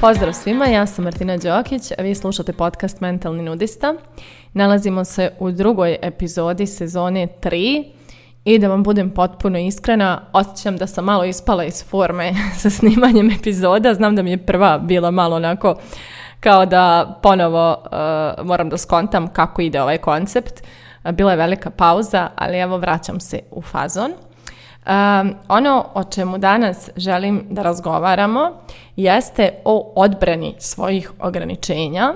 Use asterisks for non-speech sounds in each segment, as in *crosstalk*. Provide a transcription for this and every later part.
Pozdrav svima, ja sam Martina Đokić, a vi slušate podcast Mentalni nudista. Nalazimo se u drugoj epizodi sezone 3 i da vam budem potpuno iskrena, osjećam da sam malo ispala iz forme *laughs* sa snimanjem epizoda. Znam da mi je prva bila malo onako kao da ponovo uh, moram da skontam kako ide ovaj koncept bila je velika pauza, ali evo vraćam se u fazon. ono o čemu danas želim da razgovaramo jeste o odbrani svojih ograničenja,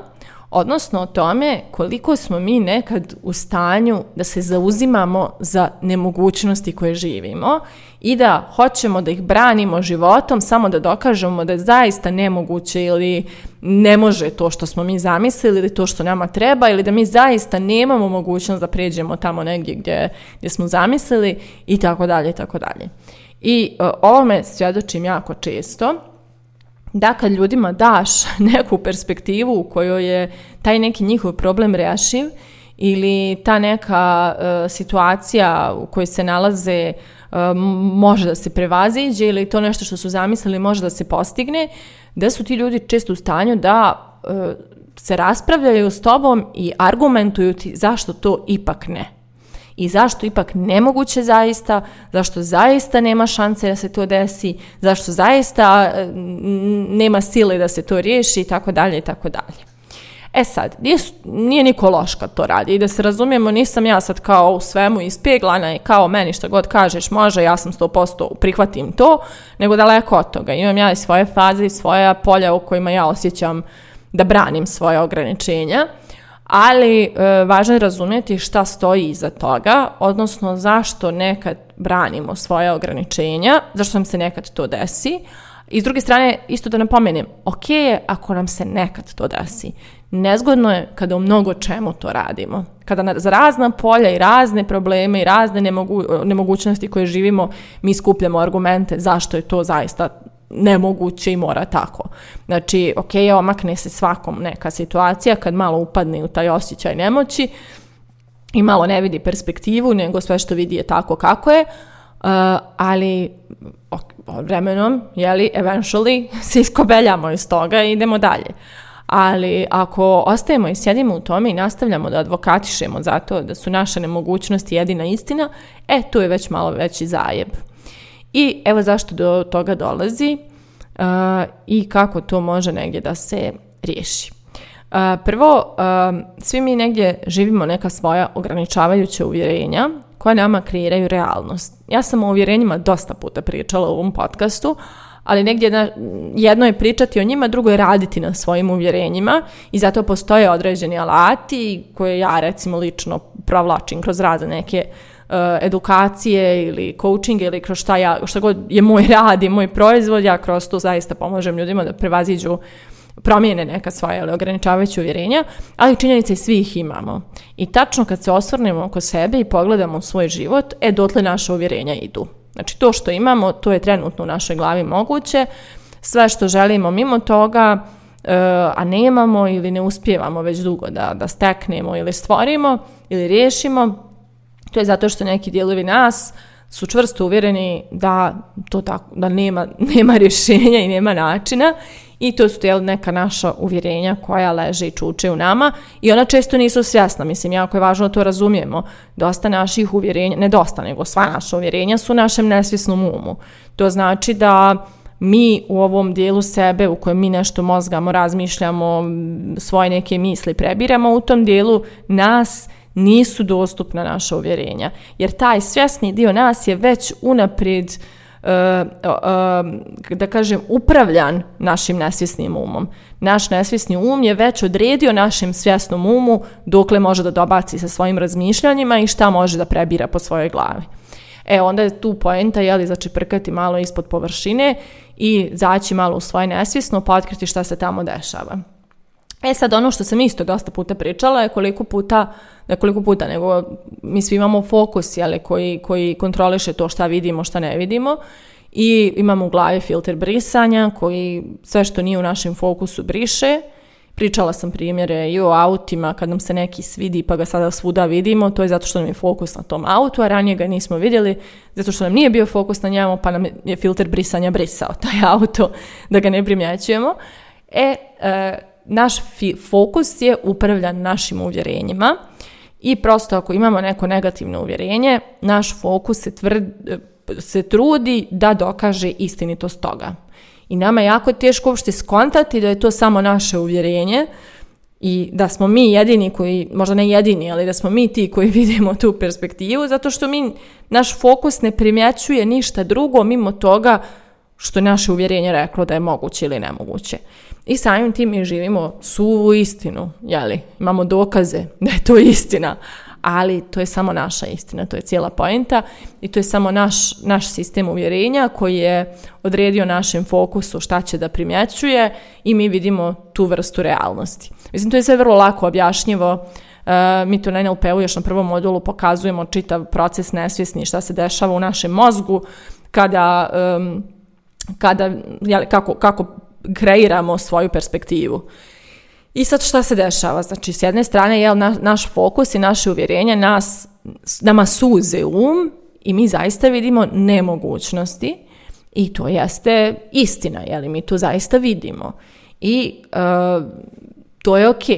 odnosno o tome koliko smo mi nekad u stanju da se zauzimamo za nemogućnosti koje živimo i da hoćemo da ih branimo životom samo da dokažemo da je zaista nemoguće ili ne može to što smo mi zamislili ili to što nama treba ili da mi zaista nemamo mogućnost da pređemo tamo negdje gdje, gdje smo zamislili i tako dalje i tako dalje. I e, ovome svjedočim jako često da kad ljudima daš *laughs* neku perspektivu u kojoj je taj neki njihov problem reašiv ili ta neka e, situacija u kojoj se nalaze e, može da se prevaziđe ili to nešto što su zamislili može da se postigne, da su ti ljudi često u stanju da e, se raspravljaju s tobom i argumentuju ti zašto to ipak ne i zašto ipak nemoguće zaista, zašto zaista nema šanse da se to desi, zašto zaista nema sile da se to riješi i tako dalje i tako dalje. E sad, nije, nije niko loš kad to radi i da se razumijemo, nisam ja sad kao u svemu ispeglana i kao meni što god kažeš može, ja sam 100% prihvatim to, nego daleko od toga. Imam ja i svoje faze i svoja polja u kojima ja osjećam da branim svoje ograničenja ali e, važno je razumjeti šta stoji iza toga, odnosno zašto nekad branimo svoje ograničenja, zašto nam se nekad to desi. I s druge strane, isto da napomenem, ok je ako nam se nekad to desi. Nezgodno je kada u mnogo čemu to radimo. Kada za razna polja i razne probleme i razne nemogućnosti koje živimo, mi skupljamo argumente zašto je to zaista nemoguće i mora tako. Znači, ok, omakne se svakom neka situacija kad malo upadne u taj osjećaj nemoći i malo ne vidi perspektivu, nego sve što vidi je tako kako je, eh, ali vremenom, jeli, eventually *laughs* se iskobeljamo iz toga i idemo dalje. Ali ako ostajemo i sjedimo u tome i nastavljamo da advokatišemo zato da su naše nemogućnosti jedina istina, e, tu je već malo veći zajeb. I evo zašto do toga dolazi uh, i kako to može negdje da se riješi. Uh, prvo, um, svi mi negdje živimo neka svoja ograničavajuća uvjerenja koja nama kreiraju realnost. Ja sam o uvjerenjima dosta puta pričala u ovom podcastu, ali negdje jedno je pričati o njima, drugo je raditi na svojim uvjerenjima i zato postoje određeni alati koje ja recimo lično provlačim kroz razne neke Eh, edukacije ili coaching ili kroz šta, ja, god je moj *laughs* rad i moj proizvod, ja kroz to zaista pomažem ljudima da prevaziđu promjene neka svoja ili ograničavajuća uvjerenja, ali činjenice svi ih imamo. I tačno kad se osvrnemo oko sebe i pogledamo u svoj život, e, dotle naše uvjerenja idu. Znači, to što imamo, to je trenutno u našoj glavi moguće, sve što želimo mimo toga, eh, a nemamo ili ne uspijevamo već dugo da, da steknemo ili stvorimo ili riješimo, to je zato što neki dijelovi nas su čvrsto uvjereni da to tako, da nema, *laughs* nema rješenja i nema načina i to su jel, neka naša uvjerenja koja leže i čuče u nama i ona često nisu svjesna, mislim, jako je važno to razumijemo. Dosta naših uvjerenja, ne dosta, nego sva naša uvjerenja su u našem nesvjesnom umu. To znači da mi u ovom dijelu sebe u kojem mi nešto mozgamo, razmišljamo, svoje neke misli prebiramo, u tom dijelu nas nisu dostupna naša uvjerenja. Jer taj svjesni dio nas je već unaprijed e, e, da kažem, upravljan našim nesvjesnim umom. Naš nesvjesni um je već odredio našem svjesnom umu dokle može da dobaci sa svojim razmišljanjima i šta može da prebira po svojoj glavi. E, onda je tu poenta, jeli, znači prkati malo ispod površine i zaći malo u svoje nesvjesno, pa otkriti šta se tamo dešava. E sad, ono što sam isto dosta puta pričala je koliko puta, ne koliko puta, nego mi svi imamo fokus koji, koji kontroliše to šta vidimo, šta ne vidimo i imamo u glavi filter brisanja koji sve što nije u našem fokusu briše. Pričala sam primjere i o autima, kad nam se neki svidi pa ga sada svuda vidimo, to je zato što nam je fokus na tom autu, a ranije ga nismo vidjeli, zato što nam nije bio fokus na njemu, pa nam je filter brisanja brisao taj *laughs* auto, da ga ne primjećujemo. e, e naš fokus je upravljan našim uvjerenjima i prosto ako imamo neko negativno uvjerenje, naš fokus se, se trudi da dokaže istinitost toga. I nama je jako teško uopšte skontati da je to samo naše uvjerenje i da smo mi jedini koji, možda ne jedini, ali da smo mi ti koji *laughs* vidimo tu perspektivu, zato što mi, naš fokus ne primjećuje ništa drugo mimo toga što je naše uvjerenje reklo da je moguće ili nemoguće. I samim tim mi živimo suvu istinu, jeli? Imamo dokaze *laughs* da je to istina, ali to je samo naša istina, to je cijela poenta i to je samo naš, naš sistem uvjerenja koji je odredio našem fokusu šta će da primjećuje i mi vidimo tu vrstu realnosti. Mislim, to je sve vrlo lako objašnjivo, e, mi to na NLP-u još na prvom modulu pokazujemo čitav proces nesvjesni šta se dešava u našem mozgu kada kada, kako, kako kreiramo svoju perspektivu. I sad šta se dešava? Znači, s jedne strane je naš fokus i naše uvjerenje nas, nama suze um i mi zaista vidimo nemogućnosti i to jeste istina, je li mi to zaista vidimo. I e, to je ok.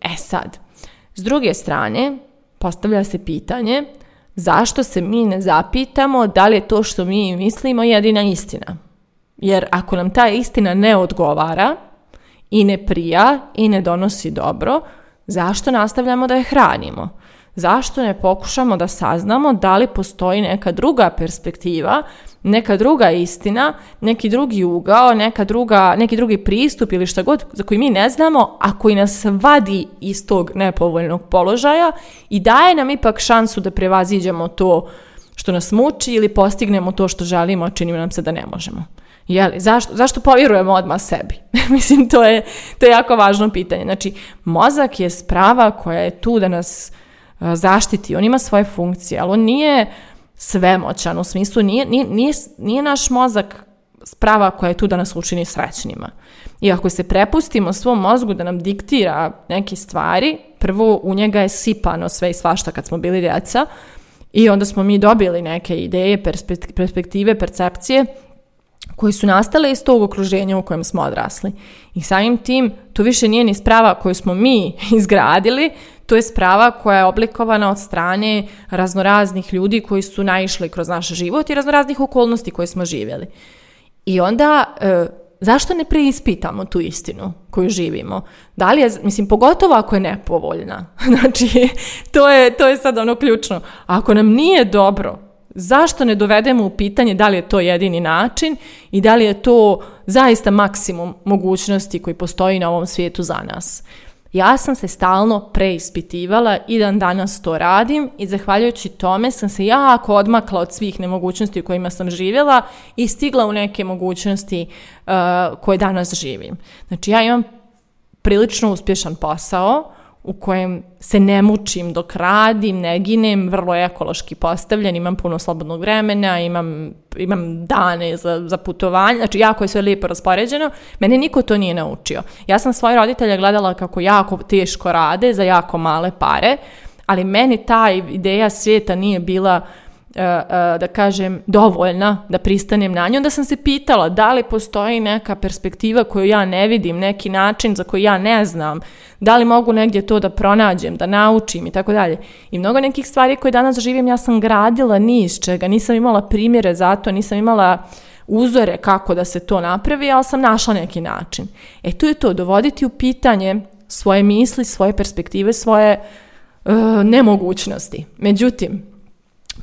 E sad, s druge strane, postavlja se pitanje zašto se mi ne zapitamo da li je to što mi mislimo jedina istina. Jer ako nam ta istina ne odgovara i ne prija i ne donosi dobro, zašto nastavljamo da je hranimo? Zašto ne pokušamo da saznamo da li postoji neka druga perspektiva, neka druga istina, neki drugi ugao, neka druga, neki drugi pristup ili šta god za koji mi ne znamo, a koji nas vadi iz tog nepovoljnog položaja i daje nam ipak šansu da prevaziđemo to što nas muči ili postignemo to što želimo, a čini nam se da ne možemo. Jeli, zašto, zašto povjerujemo odmah sebi? *laughs* Mislim, to je, to je jako važno pitanje. Znači, mozak je sprava koja je tu da nas e, zaštiti, on ima svoje funkcije, ali on nije svemoćan, u smislu nije, nije, nije, nije naš mozak sprava koja je tu da nas učini srećnima. I ako se prepustimo svom mozgu da nam diktira neke stvari, prvo u njega je sipano sve i svašta kad smo bili djeca, i onda smo mi dobili neke ideje, perspektive, percepcije koji su nastale iz tog okruženja u kojem smo odrasli. I samim tim, to više nije ni sprava koju smo mi *laughs* izgradili, to je sprava koja je oblikovana od strane raznoraznih ljudi koji su naišli kroz naš život i raznoraznih okolnosti koje smo živjeli. I onda e, zašto ne preispitamo tu istinu koju živimo? Da li je, mislim, pogotovo ako je nepovoljna. *laughs* Znači, to je, to je sad ono ključno. Ako nam nije dobro, zašto ne dovedemo u pitanje da li je to jedini način i da li je to zaista maksimum mogućnosti koji postoji na ovom svijetu za nas? Ja sam se stalno preispitivala i dan danas to radim i zahvaljujući tome sam se jako odmakla od svih nemogućnosti u kojima sam živjela i stigla u neke mogućnosti e, koje danas živim. Znači ja imam prilično uspješan posao u kojem se ne mučim dok radim, ne ginem, vrlo ekološki postavljen, imam puno slobodnog vremena, imam, imam dane za, za putovanje, znači jako je sve lijepo raspoređeno, mene niko to nije naučio. Ja sam svoje roditelje gledala kako jako teško rade za jako male pare, ali meni ta ideja svijeta nije bila E, e, da kažem, dovoljna da pristanem na nju. Onda sam se pitala da li postoji neka perspektiva koju ja ne vidim, neki način za koji ja ne znam, da li mogu negdje to da pronađem, da naučim i tako dalje. I mnogo nekih stvari koje danas živim ja sam gradila ni iz čega, nisam imala primjere za to, nisam imala uzore kako da se to napravi, ali sam našla neki način. E tu je to, dovoditi u pitanje svoje misli, svoje perspektive, svoje e, nemogućnosti. Međutim,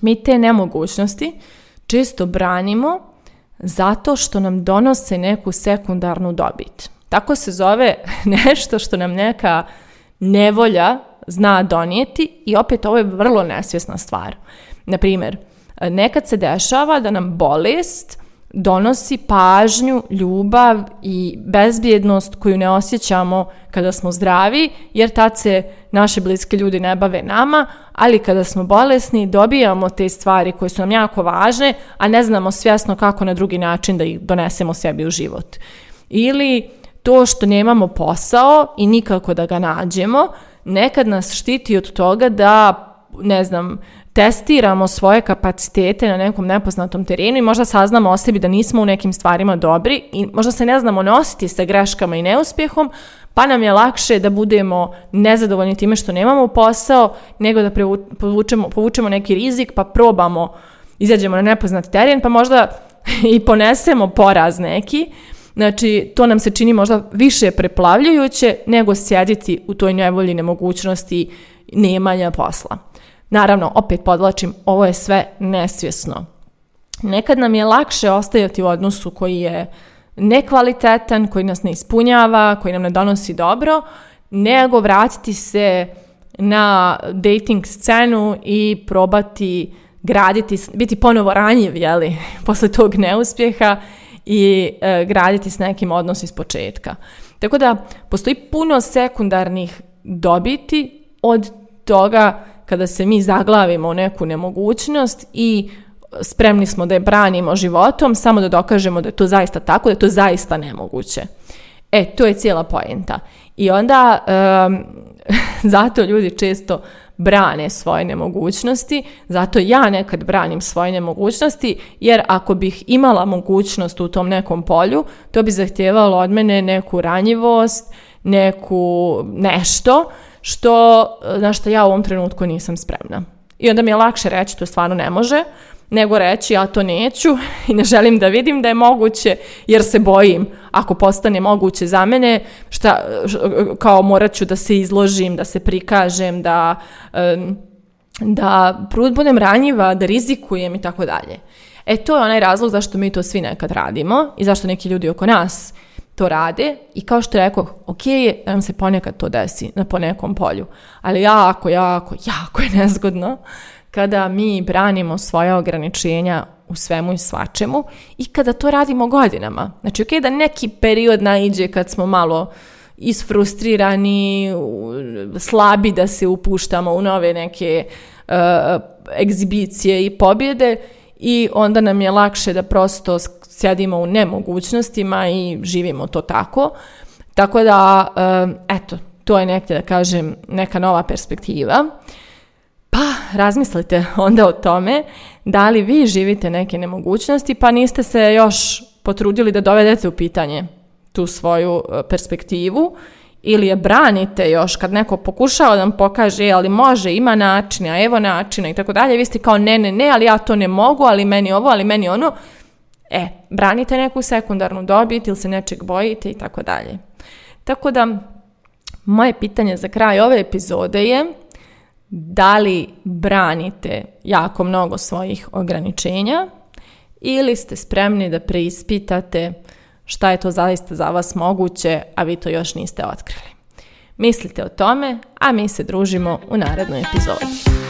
mi te nemogućnosti često branimo zato što nam donose neku sekundarnu dobit. Tako se zove *laughs* nešto što nam neka nevolja zna donijeti i opet ovo je vrlo nesvjesna stvar. Naprimjer, nekad se dešava da nam bolest donosi pažnju, ljubav i bezbjednost koju ne osjećamo kada smo zdravi, jer tad se naše bliske ljudi ne bave nama, ali kada smo bolesni dobijamo te stvari koje su nam jako važne, a ne znamo svjesno kako na drugi način da ih donesemo sebi u život. Ili to što nemamo posao i nikako da ga nađemo, nekad nas štiti od toga da ne znam, testiramo svoje kapacitete na nekom nepoznatom terenu i možda saznamo o sebi da nismo u nekim stvarima dobri i možda se ne znamo nositi sa greškama i neuspjehom, pa nam je lakše da budemo nezadovoljni time što nemamo posao, nego da povučemo, povučemo neki rizik pa probamo, izađemo na nepoznat teren, pa možda *laughs* i ponesemo poraz neki. Znači, to nam se čini možda više preplavljujuće nego sjediti u toj nevolji nemogućnosti nemanja posla. Naravno, opet podlačim, ovo je sve nesvjesno. Nekad nam je lakše ostajati u odnosu koji je nekvalitetan, koji nas ne ispunjava, koji nam ne donosi dobro, nego vratiti se na dating scenu i probati graditi, biti ponovo ranjiv, jeli, *laughs* posle tog neuspjeha i e, graditi s nekim odnos iz početka. Tako da, postoji puno sekundarnih dobiti od toga kada se mi zaglavimo u neku nemogućnost i spremni smo da je branimo životom, samo da dokažemo da je to zaista tako, da je to zaista nemoguće. E, to je cijela poenta. I onda *laughs* zato ljudi često brane svoje nemogućnosti, zato ja nekad branim svoje nemogućnosti, jer ako bih imala mogućnost u tom nekom polju, to bi zahtijevalo od mene neku ranjivost, neku nešto što, eh, na što ja u ovom trenutku nisam spremna. I onda mi je lakše reći to stvarno ne može, nego reći ja to neću *laughs* i ne želim da vidim da je moguće jer se bojim ako postane moguće za mene šta, eh, eh, kao morat ću da se izložim, da se prikažem, da, da budem ranjiva, da rizikujem i tako dalje. E to je onaj razlog zašto mi to svi nekad radimo i zašto neki ljudi oko nas to rade i kao što rekao, ok nam se ponekad to desi na ponekom polju, ali jako, jako, jako je *laughs* nezgodno kada mi branimo svoja ograničenja u svemu i svačemu i kada to radimo godinama. Znači, ok da neki period naiđe kad smo malo isfrustrirani, slabi da se upuštamo u nove neke e, e, egzibicije i pobjede i onda nam je lakše da prosto sjedimo u nemogućnostima i živimo to tako. Tako da, eto, to je nekde, da kažem, neka nova perspektiva. Pa, razmislite *laughs* onda o tome da li vi živite neke nemogućnosti pa niste se još potrudili da dovedete u pitanje tu svoju e, perspektivu ili je branite još kad neko pokušava da vam pokaže, ali može, ima načina, evo načina i tako dalje, vi ste kao ne, ne, ne, ali ja to ne mogu, ali meni ovo, ali meni ono, e, branite neku sekundarnu dobit ili se nečeg bojite i tako dalje. Tako da, moje pitanje za kraj ove epizode je da li branite jako mnogo svojih ograničenja ili ste spremni da preispitate šta je to zaista za vas moguće, a vi to još niste otkrili. Mislite o tome, a mi se družimo u narednoj epizodi.